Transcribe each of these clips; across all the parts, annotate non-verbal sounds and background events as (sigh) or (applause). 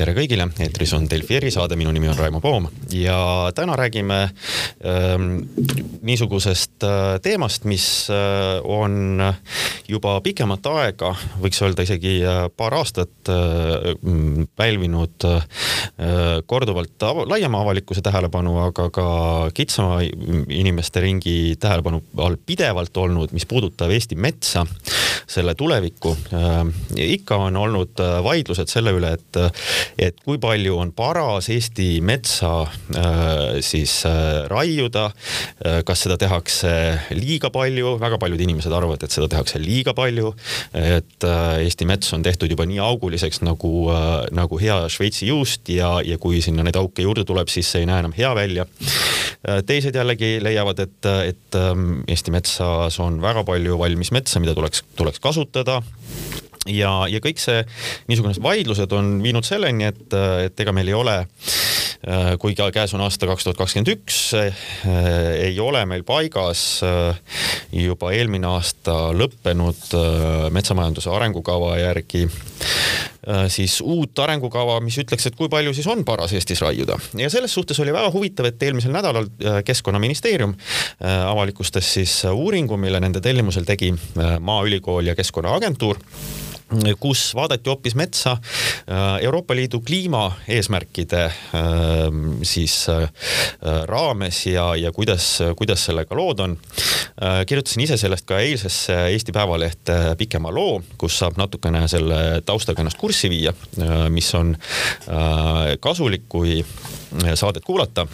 tere kõigile, eetris on Delfi erisaade, minu nimi on Raimo Poom ja täna räägime ähm, niisugusest äh, teemast, mis äh, on juba pikemat aega, võiks öelda isegi äh, paar aastat äh, pälvinud äh, korduvalt av laiema avalikkuse tähelepanu, aga ka kitsama inimeste ringi tähelepanu all pidevalt olnud, mis puudutab Eesti metsa, selle tulevikku äh,. ikka on olnud vaidlused selle üle, et, et kui palju on paras Eesti metsa äh, siis äh, raiuda äh,. kas seda tehakse liiga palju, väga paljud inimesed arvavad, et seda tehakse liiga palju. et Eesti mets on tehtud juba nii auguliseks nagu nagu hea Šveitsi juust ja, ja kui sinna neid auke juurde tuleb, siis see ei näe enam hea välja teised jällegi leiavad, et, et äh, Eesti metsas on väga palju valmis metsa, mida tuleks, tuleks kasutada ja, ja kõik see niisugused vaidlused on viinud selleni, et, et ega meil ei ole äh, kui käes on aasta kaks tuhat kakskümmend üks, äh, ei ole meil paigas äh, juba eelmine aasta lõppenud metsamajanduse arengukava järgi siis uut arengukava, mis ütleks, et kui palju siis on paras Eestis raiuda. Ja selles suhtes oli väga huvitav, et eelmisel nädalal Keskkonnaministeerium avalikustas siis uuringu, mille nende tellimusel tegi Maaülikool ja Keskkonnaagentuur kus vaadati hoopis metsa äh, Euroopa Liidu kliimaeesmärkide äh, siis äh, raames ja, ja kuidas, kuidas sellega lood on. kirjutasin ise sellest ka eilsesse Eesti Päevalehte pikema loo, kus saab natukene selle taustaga ennast kurssi viia, mis on kasulik, kui saadet kuulata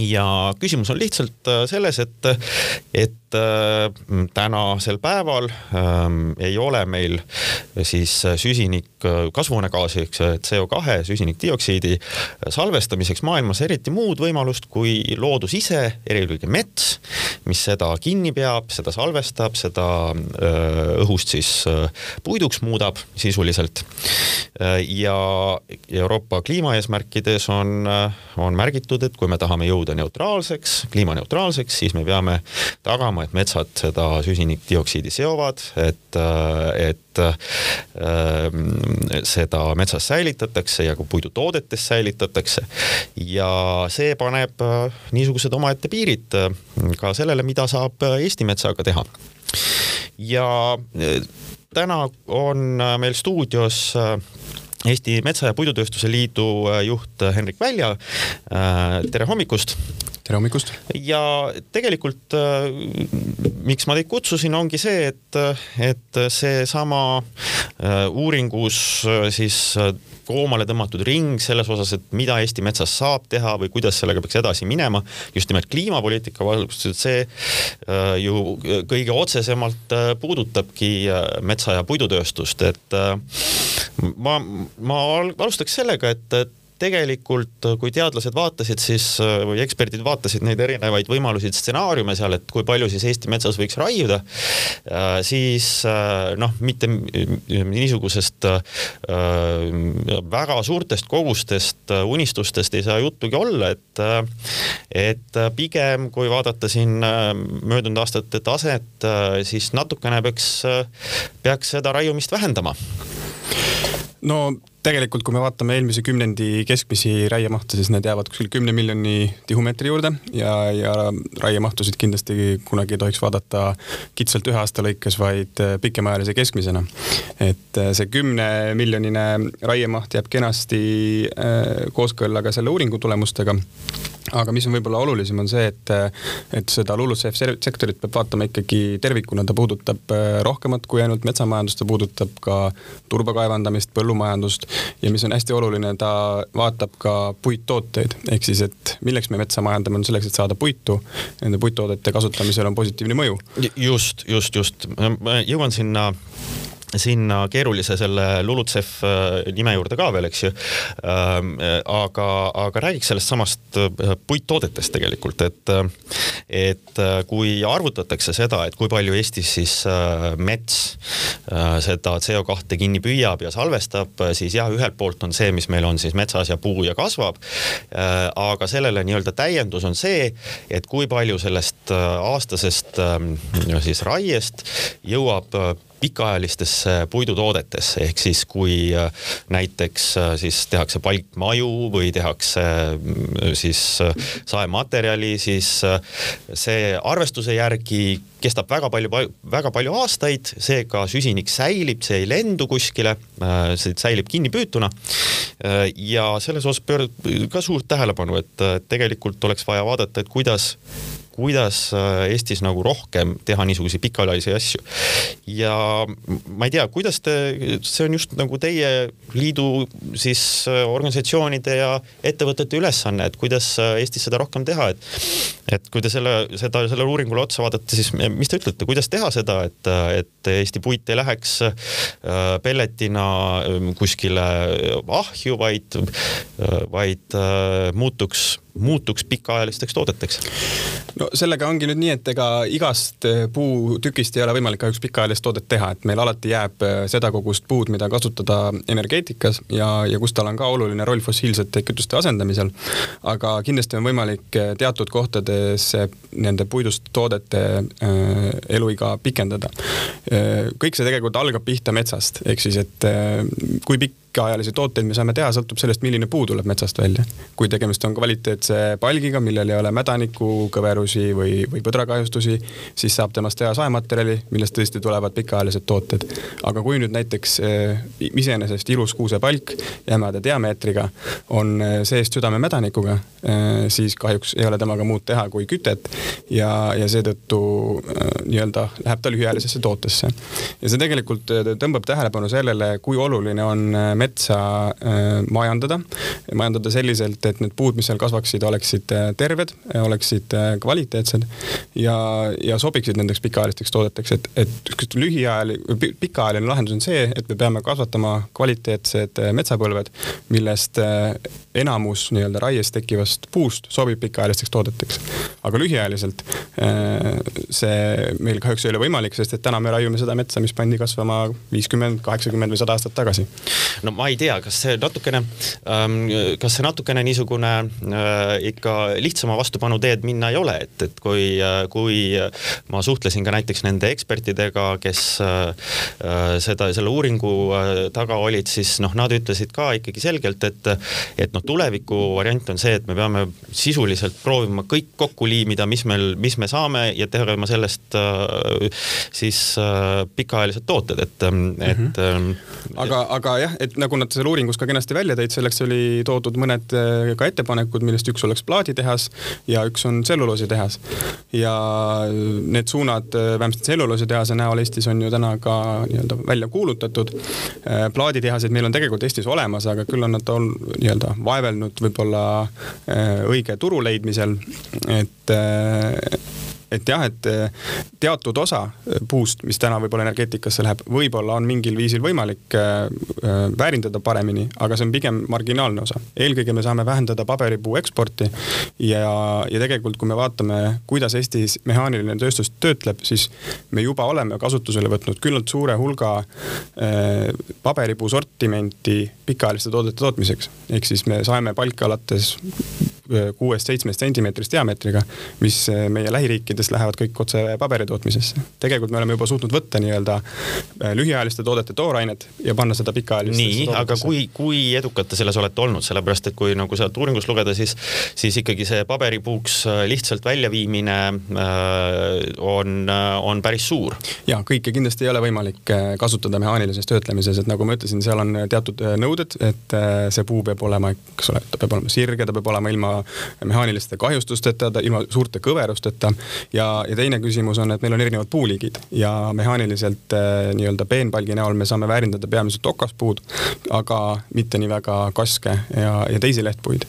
ja küsimus on lihtsalt selles, et, et Äh, tänasel päeval ähm, ei ole meil siis süsinik äh, kasvuhoonegaasi ehk CO2 süsinikdioksiidi salvestamiseks maailmas eriti muud võimalust kui loodus ise, eelkõige mets, mis seda kinni peab, seda salvestab, seda äh, õhust siis puiduks muudab sisuliselt. ja Euroopa kliimaeesmärkides on, on märgitud, et kui me tahame jõuda neutraalseks, kliimaneutraalseks, siis me peame tagama et metsad seda süsinikdioksiidi seovad, et, et äh, seda metsas säilitatakse ja ka puidutoodetes säilitatakse. ja see paneb äh, niisugused omaette piirid äh, ka sellele, mida saab Eesti metsaga teha. ja täna on meil stuudios Eesti Metsa- ja Puidutööstuse Liidu juht Henrik Välja. tere hommikust tere hommikust! ja tegelikult äh, miks ma teid kutsusin, ongi see, et, et seesama äh, uuringus äh, siis koomale tõmmatud ring selles osas, et mida Eesti metsas saab teha või kuidas sellega peaks edasi minema, just nimelt kliimapoliitika valguses, see äh, ju kõige otsesemalt äh, puudutabki äh, metsa- ja puidutööstust, et äh, ma, ma alustaks sellega, et, et tegelikult kui teadlased vaatasid siis või eksperdid vaatasid neid erinevaid võimalusi, stsenaariume seal, et kui palju siis Eesti metsas võiks raiuda, äh, siis äh, noh, mitte niisugusest äh, väga suurtest kogustest unistustest ei saa juttugi olla, et et pigem kui vaadata siin möödunud aastate taset, siis natukene peaks, peaks seda raiumist vähendama no tegelikult, kui me vaatame eelmise kümnendi keskmisi raiemahte, siis need jäävad kuskil kümne miljoni tihumeetri juurde ja, ja raiemahtusid kindlasti kunagi ei tohiks vaadata kitsalt ühe aasta lõikes, vaid pikemaajalise keskmisena. et see kümnemiljonine raiemaht jääb kenasti äh, kooskõlla ka selle uuringu tulemustega aga mis on võib-olla olulisem, on see, et, et seda LULUCF sektorit peab vaatama ikkagi tervikuna, ta puudutab äh, rohkemat kui ainult metsamajandust, ta puudutab ka turba kaevandamist, põllumajandust ja mis on hästi oluline, ta vaatab ka puittooteid, ehk siis, et milleks me metsa majandame, on selleks, et saada puitu. Nende puittoodete kasutamisel on positiivne mõju. just, just, just, ma jõuan sinna sinna keerulise selle LULUCF äh, nime juurde ka veel, eks ju. Ähm, aga, aga räägiks sellest samast äh, puittoodetest tegelikult, et, äh, et kui arvutatakse seda, et kui palju Eestis siis mets seda CO2 kinni püüab ja salvestab, siis jah, ühelt poolt on see, mis meil on siis metsas ja puu ja kasvab. aga sellele nii-öelda täiendus on see, et kui palju sellest aastasest siis raiest jõuab pikaajalistesse puidutoodetesse, ehk siis kui äh, näiteks äh, siis tehakse palkmaju või tehakse mm, siis äh, saematerjali, siis see arvestuse järgi kestab väga palju, väga palju aastaid, seega süsinik säilib, see ei lendu kuskile, see säilib kinnipüütuna. ja selles osas pöörab ka suurt tähelepanu, et tegelikult oleks vaja vaadata, et kuidas kuidas äh, Eestis nagu rohkem teha niisuguseid pikaajalisi asju. ja ma ei tea, kuidas te, see on just nagu teie liidu siis äh, organisatsioonide ja ettevõtete ülesanne, et kuidas äh, Eestis seda rohkem teha, et et kui te selle, seda, sellele uuringule otsa vaatate, siis mis te ütlete, kuidas teha seda, et, et Eesti puit ei läheks pelletina ähm, kuskile ahju, vaid, vaid muutuks muutuks pikaajalisteks toodeteks? no sellega ongi nüüd nii, et ega igast eh, puutükist ei ole võimalik kahjuks pikaajalist toodet teha, et meil alati jääb eh, seda kogust puud, mida kasutada energeetikas ja, ja kus tal on ka oluline roll fossiilsete kütuste asendamisel. aga kindlasti on võimalik eh, teatud kohtades nende puidust toodete eluiga pikendada. kõik see tegelikult algab pihta metsast, ehk siis, et kui pikk pikaajalisi tooteid me saame teha, sõltub sellest, milline puu tuleb metsast välja. kui tegemist on kvaliteetse palgiga, millel ei ole mädaniku, kõverusi või, või põdrakahjustusi, siis saab temast teha saematerjali, millest tõesti tulevad pikaajalised tooted. aga kui nüüd näiteks äh, iseenesest ilus kuusepalk jämeda diameetriga on äh, seest südamemädanikuga äh,, siis kahjuks ei ole temaga muud teha kui kütet ja, ja seetõttu nii-öelda läheb ta lühiajalisesse tootesse. ja see tegelikult tõmbab tähelepanu sellele, kui oluline on metsa majandada. majandada selliselt, et need puud, mis seal kasvaksid, oleksid äh, terved, oleksid äh, kvaliteetsed ja, ja sobiksid nendeks pikaajalisteks toodeteks, et, et lühiajaline, pikaajaline lahendus on see, et me peame kasvatama kvaliteetsed metsapõlved, millest enamus nii-öelda raies tekkivast puust sobib pikaajalisteks toodeteks. aga lühiajaliselt see meil kahjuks ei ole võimalik, sest et täna me raiume seda metsa, mis pandi kasvama viiskümmend, kaheksakümmend või sada aastat tagasi no ma ei tea, kas see natukene ähm,, kas see natukene niisugune äh, ikka lihtsama vastupanu teed minna ei ole, et, et kui äh,, kui ma suhtlesin ka näiteks nende ekspertidega, kes äh, äh seda, selle uuringu äh, taga olid, siis noh, nad ütlesid ka ikkagi selgelt, et, et noh, tuleviku variant on see, et me peame sisuliselt proovima kõik kokku liimida, mis meil, mis me saame ja tegema sellest äh, siis äh, pikaajalised tooted, et, et mm. -hmm. aga, aga jah, et nagu nad seal uuringus ka kenasti välja tõid, selleks oli toodud mõned ka ettepanekud, millest üks oleks plaaditehas ja üks on tselluloositehas. ja need suunad eh, vähemasti tselluloositehase näol Eestis on ju täna ka nii-öelda välja kuulutatud. Eh, plaaditehaseid meil on tegelikult Eestis olemas, aga küll on nad nii-öelda vaevelnud võib-olla õige turu leidmisel, et et jah, et eh, teatud osa eh, puust, mis täna võib-olla energeetikasse läheb, võib-olla on mingil viisil võimalik eh, väärindada paremini, aga see on pigem marginaalne osa. eelkõige me saame vähendada paberipuu eksporti ja, ja tegelikult, kui me vaatame, kuidas Eestis mehaaniline tööstus töötleb, siis me juba oleme kasutusele võtnud küllalt suure hulga paberipuu sortimenti pikaajaliste toodete tootmiseks. ehk siis me saeme palka alates kuuest-seitsmest sentimeetrist diameetriga, mis meie lähiriikides lähevad kõik otse paberi tootmisesse. tegelikult me oleme juba suutnud võtta nii-öelda äh, lühiajaliste toodete toorainet ja panna seda pikaajalistesse nii, aga kui, kui edukad te selles olete olnud, sellepärast et kui nagu sealt uuringust lugeda, siis, siis ikkagi see paberipuuks äh, lihtsalt väljaviimine äh, on, on päris suur. ja kõike kindlasti ei ole võimalik kasutada mehaanilises töötlemises, et nagu ma ütlesin, seal on teatud nõuded, et see puu peab olema, eks ole, ta peab olema sirge, ta peab olema ilma mehaaniliste kahjustusteta, ilma suurte kõverusteta. ja, ja teine küsimus on, et meil on erinevad puuliigid ja mehaaniliselt äh, nii-öelda peenpalgi näol me saame väärindada peamiselt okaspuud, aga mitte nii väga kaske ja, ja teisi lehtpuid.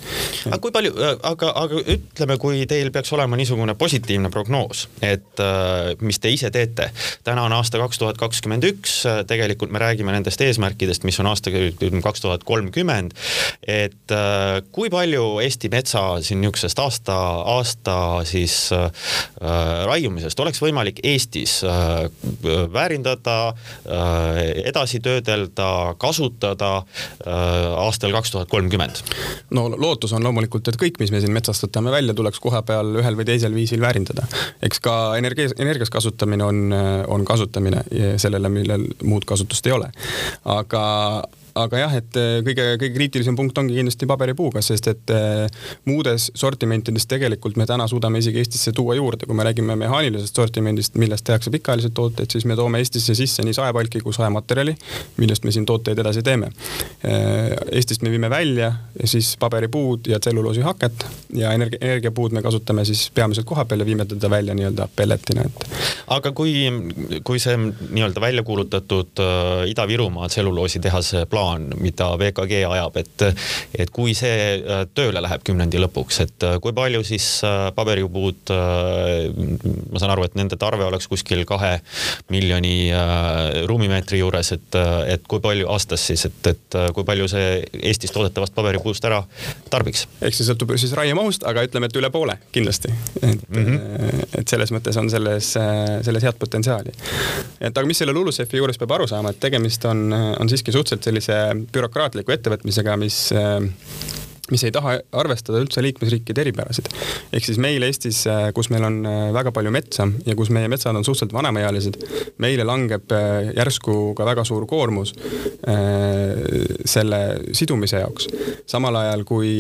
aga kui palju, äh, aga, aga ütleme, kui teil peaks olema niisugune positiivne prognoos, et äh, mis te ise teete, täna on aasta kaks tuhat kakskümmend üks, tegelikult me räägime nendest eesmärkidest, mis on aasta kaks tuhat kolmkümmend, et kui palju Eesti metsa metsa siin niisugusest aasta, aasta siis äh, raiumisest oleks võimalik Eestis äh, väärindada äh,, edasi töödelda, kasutada äh, aastal kaks tuhat kolmkümmend? no lootus on loomulikult, et kõik, mis me siin metsast võtame välja, tuleks koha peal ühel või teisel viisil väärindada. eks ka energia, energias kasutamine on, on kasutamine sellele, millel muud kasutust ei ole. aga, aga jah, et äh, kõige, kõige kriitilisem punkt ongi kindlasti paberipuuga, sest et äh, muudes sortimentides tegelikult me täna suudame isegi Eestisse tuua juurde, kui me räägime mehaanilisest sortimendist, millest tehakse pikaajalised tooted, siis me toome Eestisse sisse nii saepalki kui saematerjali, millest me siin tooteid edasi teeme. Äh, Eestist me viime välja siis paberipuud ja tselluloosihaket ja energia, energiapuud me kasutame siis peamiselt kohapeal ja viime teda välja nii-öelda pelletina, et. aga kui, kui see nii-öelda välja kuulutatud Ida-Virumaa tselluloositehase plaan plaan, mida VKG ajab, et, et kui see äh, tööle läheb kümnendi lõpuks, et äh, kui palju siis äh, paberipuud, ma saan aru, et nende tarve oleks kuskil kahe miljoni ruumimeetri juures, et, et kui palju aastas siis, et, et kui palju see Eestis toodetavast paberipuust ära tarbiks? eks see sõltub siis raiemahust, aga ütleme, et üle poole kindlasti. et mm, -hmm. et selles mõttes on selles, selles head potentsiaali. et aga mis selle LULUCF-i juures peab aru saama, et tegemist on, on siiski suhteliselt sellise bürokraatliku ettevõtmisega, mis mis ei taha arvestada üldse liikmesriikide eripärasid. ehk siis meil Eestis, äh, kus meil on äh, väga palju metsa ja kus meie metsad on suhteliselt vanemaealised, meile langeb äh, järsku ka väga suur koormus selle sidumise jaoks. samal ajal kui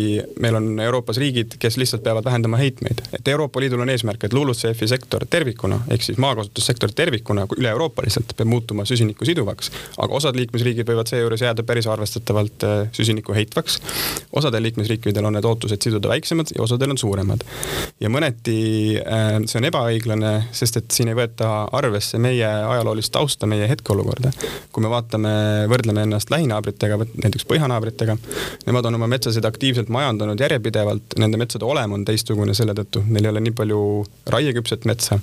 meil on Euroopas riigid, kes lihtsalt peavad vähendama heitmeid, et Euroopa Liidul on eesmärk, et LULUCF-i sektor tervikuna ehk siis maakasutussektor tervikuna üle-euroopaliselt peab muutuma süsinikku siduvaks, aga osad liikmesriigid võivad seejuures jääda päris arvestatavalt süsinikku heitvaks. osadel liikmesriikidel liikmesriikidel on need ootused siduda väiksemad ja osadel on suuremad. ja mõneti äh, see on ebaõiglane, sest et siin ei võeta arvesse meie ajaloolist tausta, meie hetkeolukorda. kui me vaatame, võrdleme ennast lähinaabritega, näiteks põhjanaabritega, nemad on oma metsasid aktiivselt majandanud järjepidevalt, nende metsade olem on teistsugune selle tõttu, neil ei ole nii palju raieküpset metsa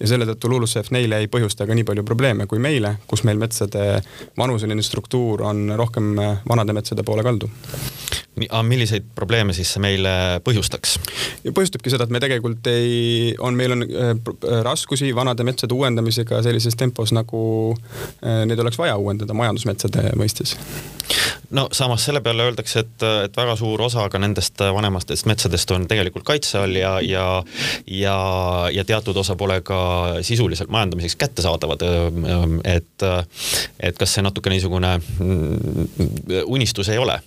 ja selle tõttu LULUCF neile ei põhjusta ka nii palju probleeme kui meile, kus meil metsade vanuseline struktuur on rohkem vanade metsade poole kaldu milliseid probleeme siis see meile põhjustaks? põhjustabki seda, et me tegelikult ei, on, meil on äh, äh, raskusi vanade metsade uuendamisega sellises tempos, nagu äh, neid oleks vaja uuendada majandusmetsade mõistes no samas selle peale öeldakse, et, et väga suur osa ka nendest vanemastest metsadest on tegelikult kaitse all ja, ja, ja, ja teatud osa pole ka sisuliselt majandamiseks kättesaadavad. et, et kas see natuke niisugune unistus ei ole?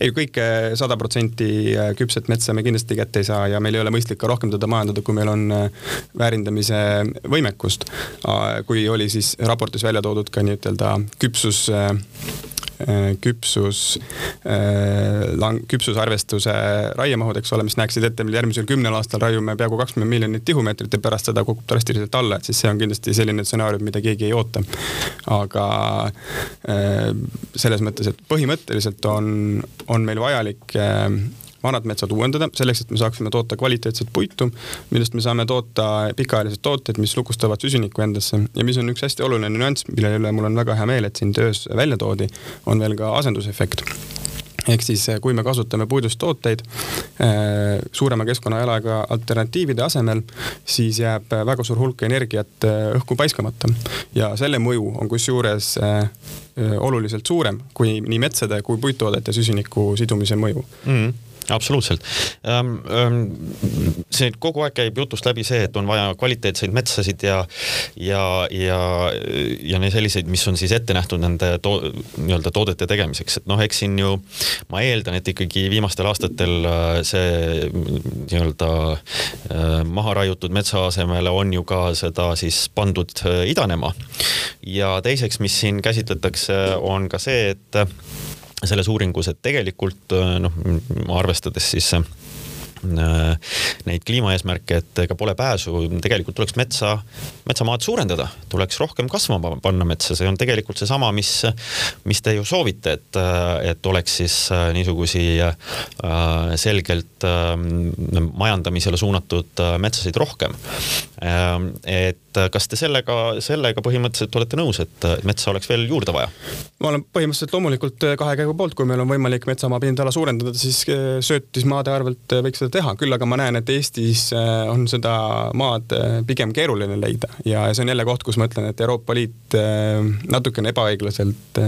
ei, kõike sada protsenti küpset metsa me kindlasti kätte ei saa ja meil ei ole mõistlik ka rohkem teda majandada, kui meil on väärindamise võimekust. kui oli siis raportis välja toodud ka nii-ütelda küpsus küpsus, äh, lang-, küpsusarvestuse raiemahud, eks ole, mis näeksid ette, meil järgmisel kümnel aastal raiume peaaegu kakskümmend miljonit tihumeetrit ja pärast seda kukub drastiliselt alla, et siis see on kindlasti selline stsenaarium, mida keegi ei oota. aga äh, selles mõttes, et põhimõtteliselt on, on meil vajalik vanad metsad uuendada, selleks et me saaksime toota kvaliteetset puitu, millest me saame toota pikaajalised tooted, mis lukustavad süsinikku endasse. ja mis on üks hästi oluline nüanss, mille üle mul on väga hea meel, et siin töös välja toodi, on veel ka asendusefekt ehk siis kui me kasutame puidust tooteid äh, suurema keskkonnajalajäljaga alternatiivide asemel, siis jääb väga suur hulk energiat äh, õhku paiskamata. ja selle mõju on kusjuures äh, oluliselt suurem kui nii metsade kui puittoodete süsiniku sidumise mõju mm. -hmm absoluutselt. see kogu aeg käib jutust läbi see, et on vaja kvaliteetseid metsasid ja, ja, ja, ja selliseid, mis on siis ette nähtud nende to, nii-öelda toodete tegemiseks, et noh, eks siin ju ma eeldan, et ikkagi viimastel aastatel äh, see nii-öelda äh, maha raiutud metsa asemele on ju ka seda siis pandud äh, idanema. ja teiseks, mis siin käsitletakse, on ka see, et selles uuringus, et tegelikult noh, arvestades siis Äh, neid kliimaeesmärke, et ega pole pääsu, tegelikult tuleks metsa, metsamaad suurendada, tuleks rohkem kasvama panna metsa, see on tegelikult seesama, mis, mis te ju soovite, et, et oleks siis äh, niisugusi äh, selgelt majandamisele suunatud metsasid rohkem. et et kas te sellega, sellega põhimõtteliselt olete nõus, et metsa oleks veel juurde vaja? ma olen põhimõtteliselt loomulikult kahe käigu poolt, kui meil on võimalik metsamaa pindala suurendada, siis söötismaade arvelt võiks seda teha, küll aga ma näen, et Eestis on seda maad pigem keeruline leida. Ja see on jälle koht, kus ma ütlen, et Euroopa Liit natukene ebaõiglaselt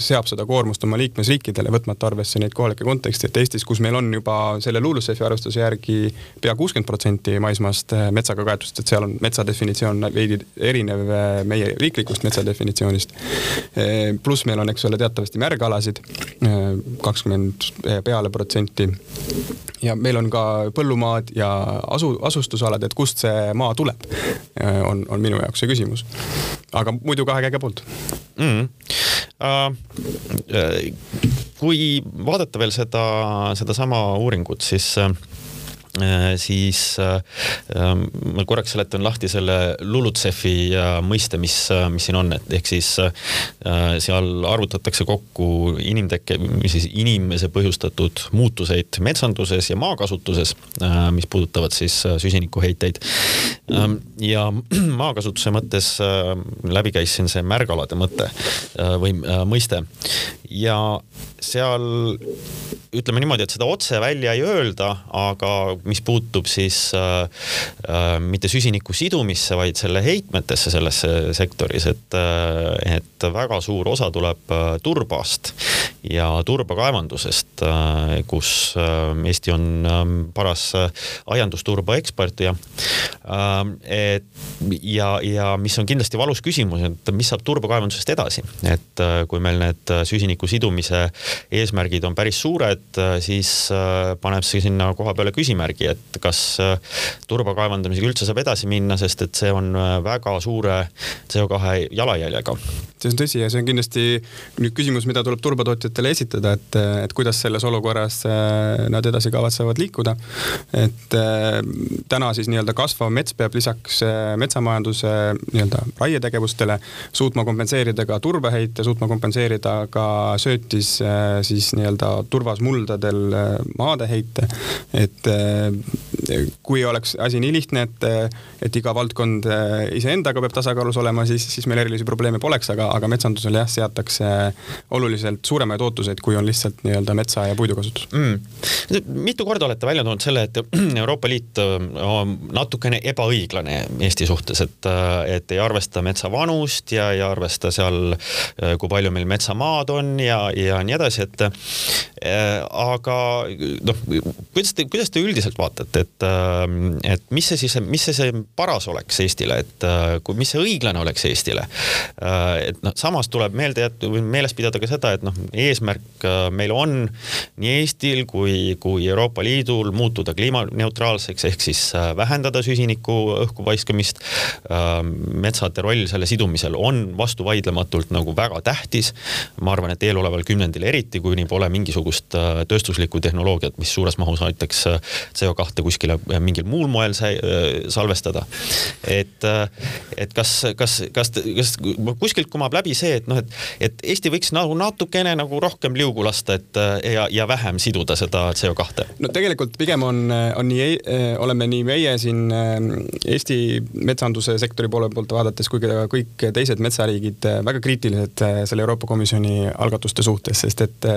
seab seda koormust oma liikmesriikidele, võtmata arvesse neid kohalikke konteksti, et Eestis, kus meil on juba selle LULUCF-i arvestuse järgi pea kuuskümmend protsenti maismaast äh, metsaga kaetud, et seal on metsa definitsioon veidi erinev äh, meie riiklikust metsa definitsioonist. Äh, pluss meil on, eks ole, teatavasti märgalasid, kakskümmend peale protsenti. ja meil on ka põllumaad ja asu, asustusalad, et kust see maa tuleb, on, on minu jaoks see küsimus. aga muidu kahe käega poolt mm. -hmm. Uh, kui vaadata veel seda, sedasama uuringut, siis äh, Äh, siis äh, ähm, ma korraks seletan lahti selle LULUCF-i äh, mõiste, mis, mis siin on, et ehk siis seal arvutatakse kokku inimtekke, siis inimese põhjustatud muutuseid metsanduses ja maakasutuses, mis puudutavad siis süsinikuheiteid. Ähm, ja (clears throat) maakasutuse mõttes läbi käis siin see märgalade mõte või mõiste ja seal ütleme niimoodi, et seda otse välja ei öelda, aga mis puutub siis äh, äh, mitte süsiniku sidumisse, vaid selle heitmetesse selles sektoris, et äh,, et väga suur osa tuleb äh, turbast ja turbakaevandusest äh,, kus äh, Eesti on äh, paras äh, aiandusturba ekspert ja et ja, ja mis on kindlasti valus küsimus, et mis saab turbakaevandusest edasi, et äh, kui meil need süsiniku sidumise eesmärgid on päris suured, siis äh, paneb see sinna koha peale küsimärgi, et kas äh, turba kaevandamisega üldse saab edasi minna, sest et see on äh, väga suure CO2 jalajäljega. see on tõsi ja see on kindlasti nüüd küsimus, mida tuleb turbatootjatele esitada, et, et kuidas selles olukorras nad edasi kavatsevad liikuda. et täna siis nii-öelda kasvav mets peab lisaks metsamajanduse nii-öelda raietegevustele suutma kompenseerida ka turbeheite, suutma kompenseerida ka söötis siis nii-öelda turvas muldadel maadeheite. et kui oleks asi nii lihtne, et, et iga valdkond iseendaga peab tasakaalus olema, siis, siis meil erilisi probleeme poleks, aga, aga metsandusel jah, seatakse oluliselt suuremaid ootuseid, kui on lihtsalt nii-öelda metsa ja puidukasutus mm.. mitu korda olete välja toonud selle, et (clears throat) Euroopa Liit natukene ebaõiglane Eesti suhtes, et, et ei arvesta metsa vanust ja ei arvesta seal, kui palju meil metsamaad on ja, ja nii edasi, et aga noh, kuidas te, kuidas te üldiselt vaatate, et, ähm, et mis see siis, mis see, see paras oleks Eestile, et äh, kui, mis see õiglane oleks Eestile? Äh, et noh, samas tuleb meelde jätta meeles pidada ka seda, et noh, eesmärk äh, meil on nii Eestil kui, kui Euroopa Liidul muutuda kliimaneutraalseks ehk siis vähendada süsiniku õhku paiskamist. metsade roll selle sidumisel on vastuvaidlematult nagu väga tähtis. ma arvan, et eeloleval kümnendil eriti, kuni pole mingisugust tööstuslikku tehnoloogiat, mis suures mahus aitaks CO2 kuskile mingil muul moel salvestada. et, et kas, kas, kas, kas kuskilt kumab läbi see, et noh, et, et Eesti võiks nagu natukene nagu rohkem liugu lasta, et ja, ja vähem siduda seda CO2? no tegelikult pigem on, on nii, oleme nii meie siin Eesti metsanduse sektori poole poolt vaadates kui ka kõik teised metsariigid väga kriitilised selle Euroopa Komisjoni algatuste suhtes, sest et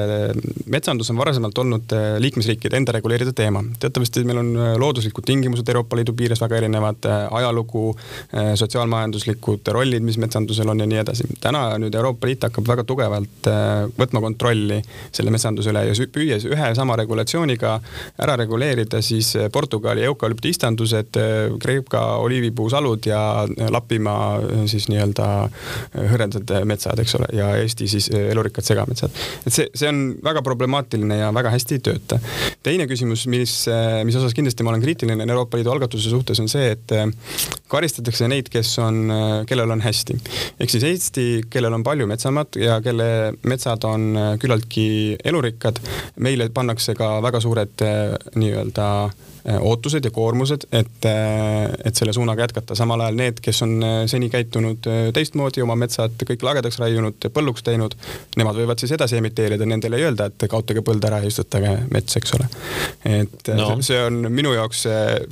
metsandus on varasemalt olnud liikmesriikide enda reguleerida teema. teatavasti meil on looduslikud tingimused Euroopa Liidu piires väga erinevad, äh, ajalugu, äh, sotsiaalmajanduslikud rollid, mis metsandusel on ja nii edasi. täna nüüd Euroopa Liit hakkab väga tugevalt äh, võtma kontrolli selle metsanduse üle ja püües ühe sama regulatsiooniga ära reguleerida siis Portugali eukalüptistandused, Kreeka oliivipuusalud ja Lapimaa siis nii-öelda hõredad metsad, eks ole, ja Eesti siis elurikkad segametsad. et see, see on väga problemaatiline ja väga hästi ei tööta. teine küsimus, mis, mis osas kindlasti ma olen kriitiline Euroopa Liidu algatuse suhtes, on see, et äh, karistatakse neid, kes on, äh, kellel on hästi. ehk siis Eesti, kellel on palju metsamaad ja kelle metsad on küllaltki elurikkad. meile pannakse ka väga suured nii-öelda Äh, ootused ja koormused, et, äh, et selle suunaga jätkata, samal ajal need, kes on äh, seni käitunud teistmoodi, oma metsad kõik lagedaks raiunud, põlluks teinud, nemad võivad siis edasi emiteerida, nendele ei öelda, et kaotage põld ära ja istutage mets, eks ole. et no. see on minu jaoks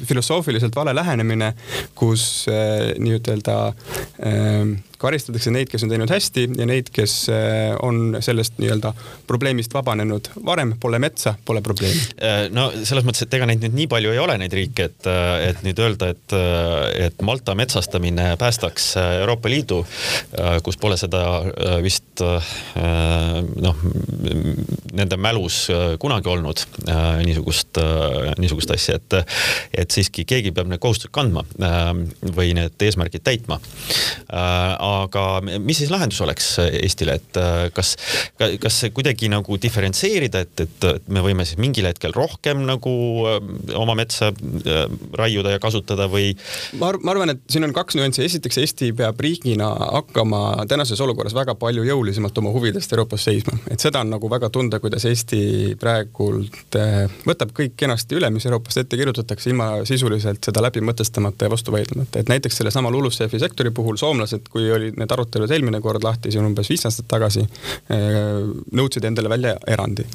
filosoofiliselt vale lähenemine, kus nii-ütelda äh, karistatakse neid, kes on teinud hästi ja neid, kes eh, on sellest nii-öelda probleemist vabanenud varem, pole metsa, pole probleemi. Eh, no selles mõttes, et ega neid nüüd nii palju ei ole, neid riike, et, eh, et nüüd öelda, et, et Malta metsastamine päästaks Euroopa Liidu, kus pole seda vist noh, nende mälus kunagi olnud niisugust, niisugust asja, et, et siiski keegi peab need kohustused kandma või need eesmärgid täitma aga mis siis lahendus oleks Eestile, et äh, kas, kas kuidagi nagu diferentseerida, et, et me võime siis mingil hetkel rohkem nagu äh, oma metsa äh, raiuda ja kasutada või? ma, ma arvan, et siin on kaks nüanssi, esiteks Eesti peab riigina hakkama tänases olukorras väga palju jõulisemalt oma huvidest Euroopas seisma, et seda on nagu väga tunda, kuidas Eesti praegult võtab kõik kenasti üle, mis Euroopast ette kirjutatakse, ilma sisuliselt seda läbi mõtestamata ja vastu vaidlemata, et näiteks sellesama LULUCF-i sektori puhul soomlased, kui oli olid need arutelud eelmine kord lahti, siin umbes viis aastat tagasi, eh, nõudsid endale välja erandi.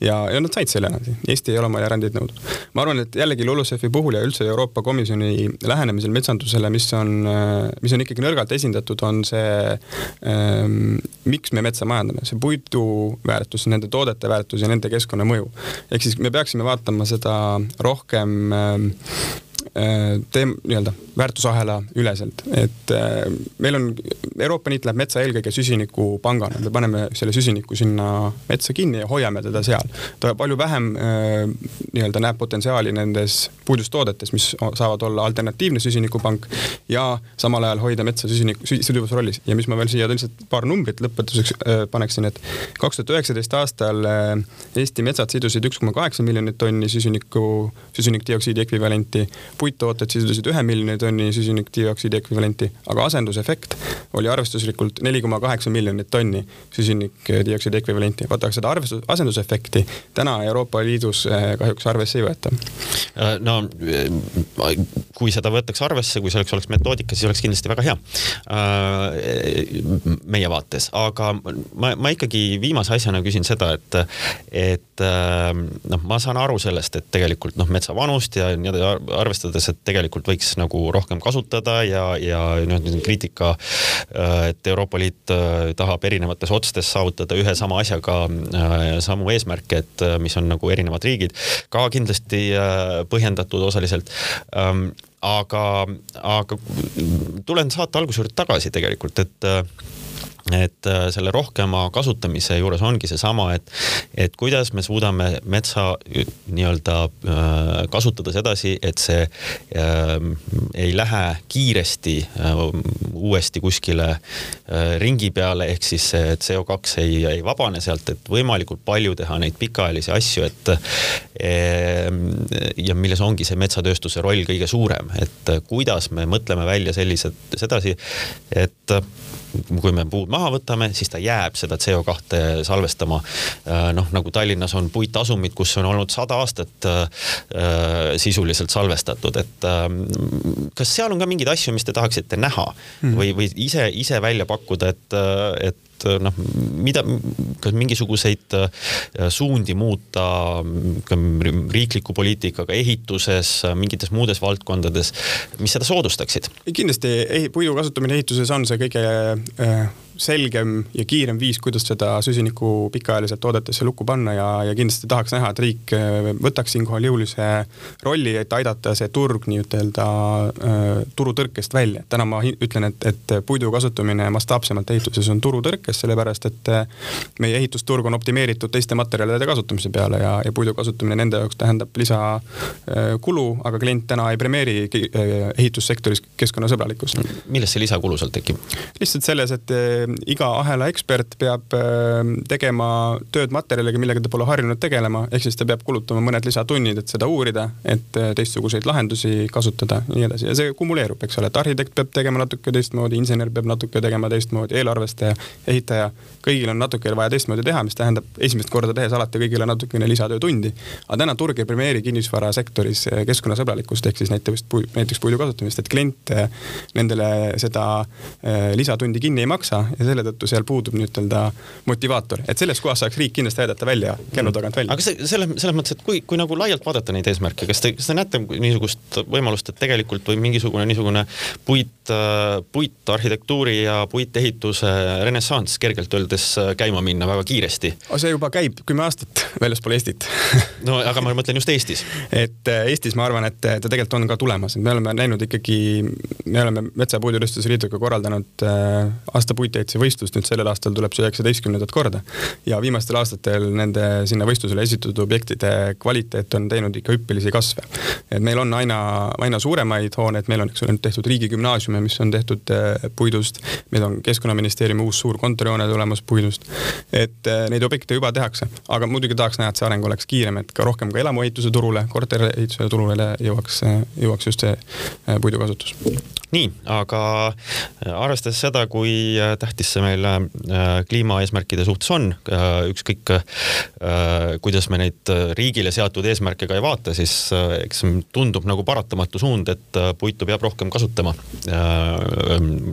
ja, ja nad said selle erandi, Eesti ei ole oma erandeid nõudnud. ma arvan, et jällegi LULUCF-i puhul ja üldse Euroopa Komisjoni lähenemisel metsandusele, mis on, eh, mis on ikkagi nõrgalt esindatud, on see ähm,, miks me metsa majandame, see puidu väärtus, nende toodete väärtus ja nende keskkonnamõju. ehk siis me peaksime vaatama seda rohkem ähm, Äh, teem-, nii-öelda väärtusahela üleselt, et äh, meil on, Euroopa Liit läheb metsa eelkõige süsinikupangana, me paneme selle süsiniku sinna metsa kinni ja hoiame teda seal. ta palju vähem äh, nii-öelda näeb potentsiaali nendes puidustoodetes, mis saavad olla alternatiivne süsinikupank ja samal ajal hoida metsa süsiniku, siduvas rollis. ja mis ma veel siia lihtsalt paar numbrit lõpetuseks paneksin, et kaks tuhat üheksateist aastal Eesti metsad sidusid üks koma kaheksa miljonit tonni süsiniku, süsinikdioksiidi ekvivalenti puittooted sidusid ühe miljoni tonni süsinikdioksiidi ekvivalenti, aga asendusefekt oli arvestuslikult neli koma kaheksa miljonit tonni süsinikdioksiidi ekvivalenti. vaata, aga seda arvestus, asendusefekti täna Euroopa Liidus eh, kahjuks arvesse ei võeta. Äh, no äh, kui seda võetakse arvesse, kui selleks oleks metoodika, siis oleks kindlasti väga hea äh, meie vaates, aga ma, ma ikkagi viimase asjana küsin seda, et, et noh, ma saan aru sellest, et tegelikult noh, metsa vanust ja nii edasi arvestades, et tegelikult võiks nagu rohkem kasutada ja, ja noh, kriitika Äh, et Euroopa Liit äh, tahab erinevates otstes saavutada ühe sama asjaga äh, samu eesmärke, et mis on nagu erinevad riigid, ka kindlasti põhjendatud osaliselt. Ähm, aga, aga tulen saate alguse juurde tagasi tegelikult, et et äh, selle rohkema kasutamise juures ongi seesama, et, et kuidas me suudame metsa nii-öelda äh, kasutada sedasi, et see äh, ei lähe kiiresti äh, uuesti kuskile äh, ringi peale, ehk siis see CO2 ei, ei vabane sealt, et võimalikult palju teha neid pikaajalisi asju, et äh, ja milles ongi see metsatööstuse roll kõige suurem, et kuidas me mõtleme välja sellised, sedasi, et kui me puud maha võtame, siis ta jääb seda CO2 salvestama. Äh, noh, nagu Tallinnas on puitasumid, kus on olnud sada aastat äh, äh, sisuliselt salvestatud, et kas seal on ka mingeid asju, mis te tahaksite näha hmm. või, või ise, ise välja pakkuda, et, et et noh, mida, kas mingisuguseid äh, suundi muuta riikliku poliitikaga ehituses, mingites muudes valdkondades, mis seda soodustaksid? kindlasti puidu kasutamine ehituses on see kõige äh, selgem ja kiirem viis, kuidas seda süsinikku pikaajaliselt toodetesse lukku panna ja, ja kindlasti tahaks näha, et riik äh, võtaks siinkohal jõulise rolli, et aidata see turg nii-ütelda äh, turutõrkest välja. täna ma ütlen, et, et puidu kasutamine mastaapsemalt ehituses on turutõrkes, sellepärast et äh, meie ehitusturg on optimeeritud teiste materjalide kasutamise peale ja, ja puidu kasutamine nende jaoks tähendab lisakulu, aga klient täna ei premeeri ehitussektoris keskkonnasõbralikkust. millest see lisakulu sealt tekib? lihtsalt selles, et iga ahela ekspert peab ähm, tegema tööd materjaliga, millega ta pole harjunud tegelema, ehk siis ta peab kulutama mõned lisatunnid, et seda uurida, et äh, teistsuguseid lahendusi kasutada ja nii edasi ja see kumuleerub, eks ole, et arhitekt peab tegema natuke teistmoodi, insener peab natuke tegema teistmoodi, eelarvestaja, ehitaja, kõigil on natukene vaja teistmoodi teha, mis tähendab esimest korda tehes alati kõigile natukene lisatöötundi. aga täna turg ei premeeri kinnisvarasektoris keskkonnasõbralikkust ehk siis näiteks, näiteks puidu kasutamist, et klient nendele seda lisatundi kinni ei maksa ja selle tõttu seal puudub nii-ütelda motivaator, et selles kohas saaks riik kindlasti aidata välja, kännu tagant välja. aga kas selles, selles mõttes, et kui, kui nagu laialt vaadata neid eesmärke, kas te, kas te näete niisugust võimalust, et tegelikult või mingisugune niisugune puit, puitarhitektuuri ja puitehituse renessanss kergelt öeldes käima minna väga kiiresti? see juba käib kümme aastat (laughs) väljaspool Eestit no aga ma mõtlen just Eestis. (laughs) et äh, Eestis ma arvan, et ta tegelikult on ka tulemas, et me oleme näinud ikkagi, me oleme Metsa- ja Puidutööstuse Liiduga korraldanud äh, aasta puitehituse võistlust, nüüd sellel aastal tuleb see üheksateistkümnendat korda. ja viimastel aastatel nende sinna võistlusele esitatud objektide kvaliteet on teinud ikka hüppelisi kasve. et meil on aina, aina suuremaid hooneid, meil on, eks ole, tehtud riigigümnaasiume, mis on tehtud äh, puidust, meil on Keskkonnaministeeriumi uus suur kontorihoone tulemas puidust. et äh, neid objekte juba tehakse, aga muidugi tahaks näha, et see areng oleks kiirem, et ka rohkem ka elamuehituse turule, korteriehituse turule jõuaks, jõuaks just see puidukasutus nii, aga arvestades seda, kui tähtis see meile kliimaeesmärkide suhtes on, ükskõik kuidas me neid riigile seatud eesmärke ka ei vaata, siis eks tundub nagu paratamatu suund, et puitu peab rohkem kasutama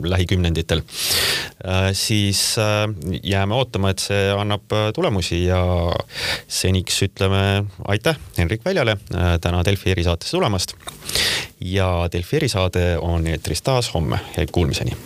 lähikümnenditel. siis jääme ootama, et see annab tulemusi ja seniks ütleme aitäh Henrik Väljale täna Delfi erisaatesse tulemast. Ja Delfi erisaade on eetris taas homme, kuulmiseni